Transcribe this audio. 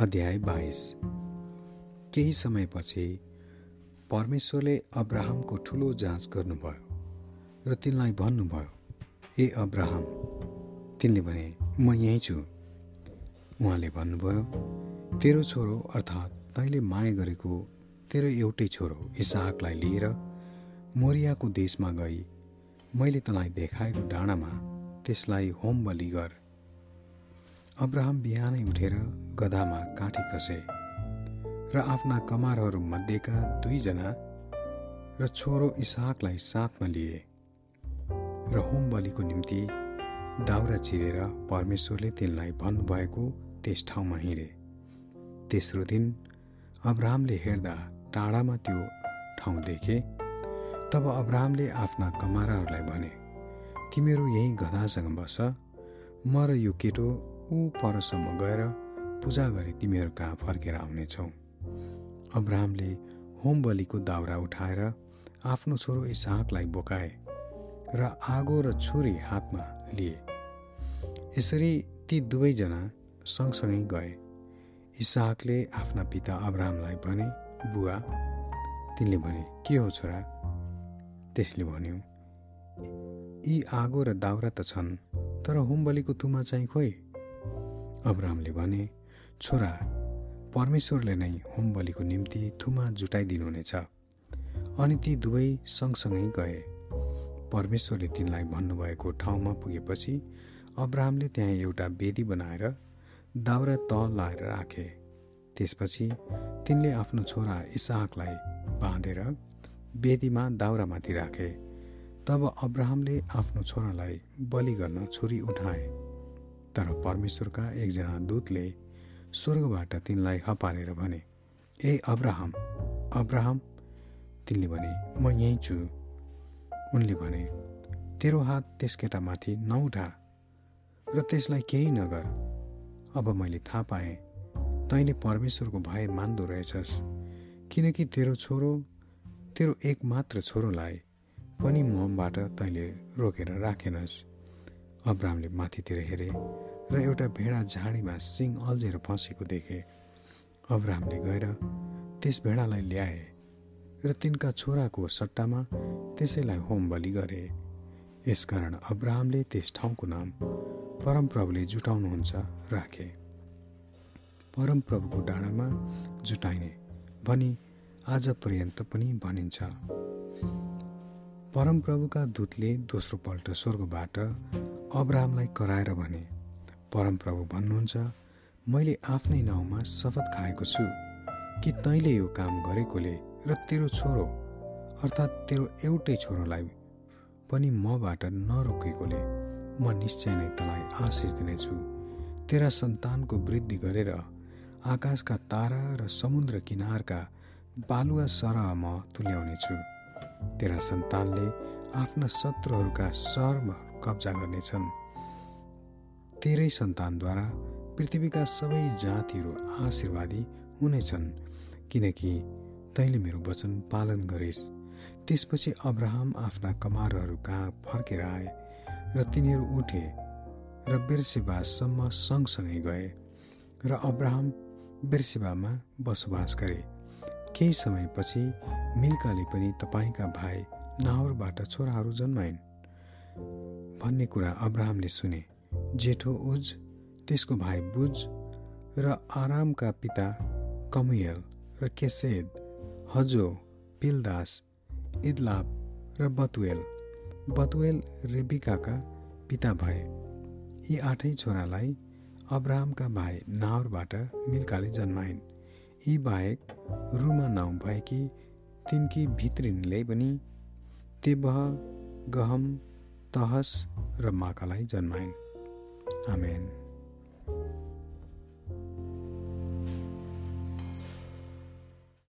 अध्याय बाइस। केही समयपछि परमेश्वरले अब्राहमको ठुलो जाँच गर्नुभयो र तिनलाई भन्नुभयो ए अब्राहम तिनले भने म यहीँ छु। उहाँले भन्नुभयो तेरो छोरो अर्थात् तैँले माया गरेको तेरो एउटै छोरो इसाहकलाई लिएर मोरियाको देशमा गई। मैले तँलाई देखाएको डाँडामा त्यसलाई होम बलि गर। अब्राहम बिहानै उठेर गधामा काँठी कसे र आफ्ना कमारहरू मध्येका दुईजना र छोरो इसाकलाई साथमा लिए र होम बलिको निम्ति दाउरा चिरेर परमेश्वरले तिनलाई भन्नुभएको त्यस ठाउँमा हिँडे। तेस्रो दिन अब्राहमले हेर्दा टाढामा त्यो ठाउँ देखे तब अब्राहमले आफ्ना कमाराहरूलाई भने तिमीहरू यही गधासँग बस म र यो केटो ऊ परसम्म गएर पूजा गरी तिमीहरू कहाँ फर्केर आउनेछौ। अब्राहमले होम बलिको दाउरा उठाएर आफ्नो छोरो इसाहकलाई बोकाए र आगो र छुरी हातमा लिए। यसरी ती दुवैजना सँगसँगै गए। इसाहकले आफ्ना पिता अब्राहमलाई भने बुवा तिनले भने के हो छोरा? त्यसले भन्यो यी आगो र दाउरा त छन् तर होम बलिको तुमा चाहिँ खोइ अब्राहमले भने छोरा परमेश्वरले नै होम बलिको निम्ति थुमा जुटाइदिनुहुनेछ अनि ती दुवै सँगसँगै गए। परमेश्वरले तिनलाई भन्नुभएको ठाउँमा पुगेपछि अब्राहमले त्यहाँ एउटा वेदी बनाएर दाउरा त लाएर राखे। त्यसपछि तिनले आफ्नो छोरा इसाहकलाई बाँधेर वेदीमा दाउरामाथि राखे। तब अब्राहमले आफ्नो छोरालाई बलि गर्न छुरी उठाए। तर परमेश्वरका एकजना दूतले स्वर्गबाट तिनलाई हपारेर भने ए अब्राहम अब्राहम तिनले भने म यहीँ छु। उनले भने तेरो हात त्यस केटामाथि नउठा र त्यसलाई केही नगर। अब मैले थाहा पाएँ तैँले परमेश्वरको भय मान्दो रहेछस् किनकि तेरो छोरो तेरो एक मात्र छोरोलाई पनि मबाट तैँले रोकेर राखेनस्। अब्राहमले माथितिर हेरे र एउटा भेडा झाडीमा सिङ अल्झेर फँसेको देखे। अब्राहमले गएर त्यस भेडालाई ल्याए र तिनका छोराको सट्टामा त्यसैलाई होम बलि गरे। यसकारण अब्राहमले त्यस ठाउँको नाम परमप्रभुले जुटाउनुहुन्छ राखे। परमप्रभुको डाँडामा जुटाइने भनी आज पर्यन्त पनि भनिन्छ। परमप्रभुका दूतले दोस्रो पल्ट स्वर्गबाट अब्राहमलाई कराएर भने परमप्रभु भन्नुहुन्छ मैले आफ्नै नाउँमा शपथ खाएको छु कि तैँले यो काम गरेकोले र तेरो छोरो अर्थात् तेरो एउटै छोरोलाई पनि मबाट नरोकेकोले म निश्चय नै तँलाई आशिष दिनेछु। तेरा सन्तानको वृद्धि गरेर आकाशका तारा र समुद्र किनारका बालुवा सरह म तुल्याउनेछु। तेरा सन्तानले आफ्ना शत्रुहरूका सहरमा कब्जा गर्नेछन्। तेरै सन्तानद्वारा पृथ्वीका सबै जातिहरू आशीर्वादी हुनेछन् किनकि तैँले मेरो वचन पालन गरिस् त्यसपछि अब्राहम आफ्ना कमारहरू कहाँ फर्केर आए र तिनीहरू उठे र बेर्सेबासम्म सँगसँगै गए र अब्राहम बेर्सेबामा बसोबास गरे। केही समयपछि मिल्काले पनि तपाईँका भाइ नाहरबाट छोराहरू जन्माइन्। भन्ने कुरा अब्राहमले सुने। जेठो उज त्यसको भाइ बुज र आरामका पिता कमुयल र केसेद हजो पिलदास इदलाब र बतुएल। बतुएल रेबिकाका पिता भए। यी आठै छोरालाई अब्राहमका भाइ नाहरबाट मिल्काले जन्माइन्। यी बाहेक रुमा नाउँ भएकी तिनकी भित्रिनले पनि तेबह गहम तहस र माकालाई जन्माइन् Amen.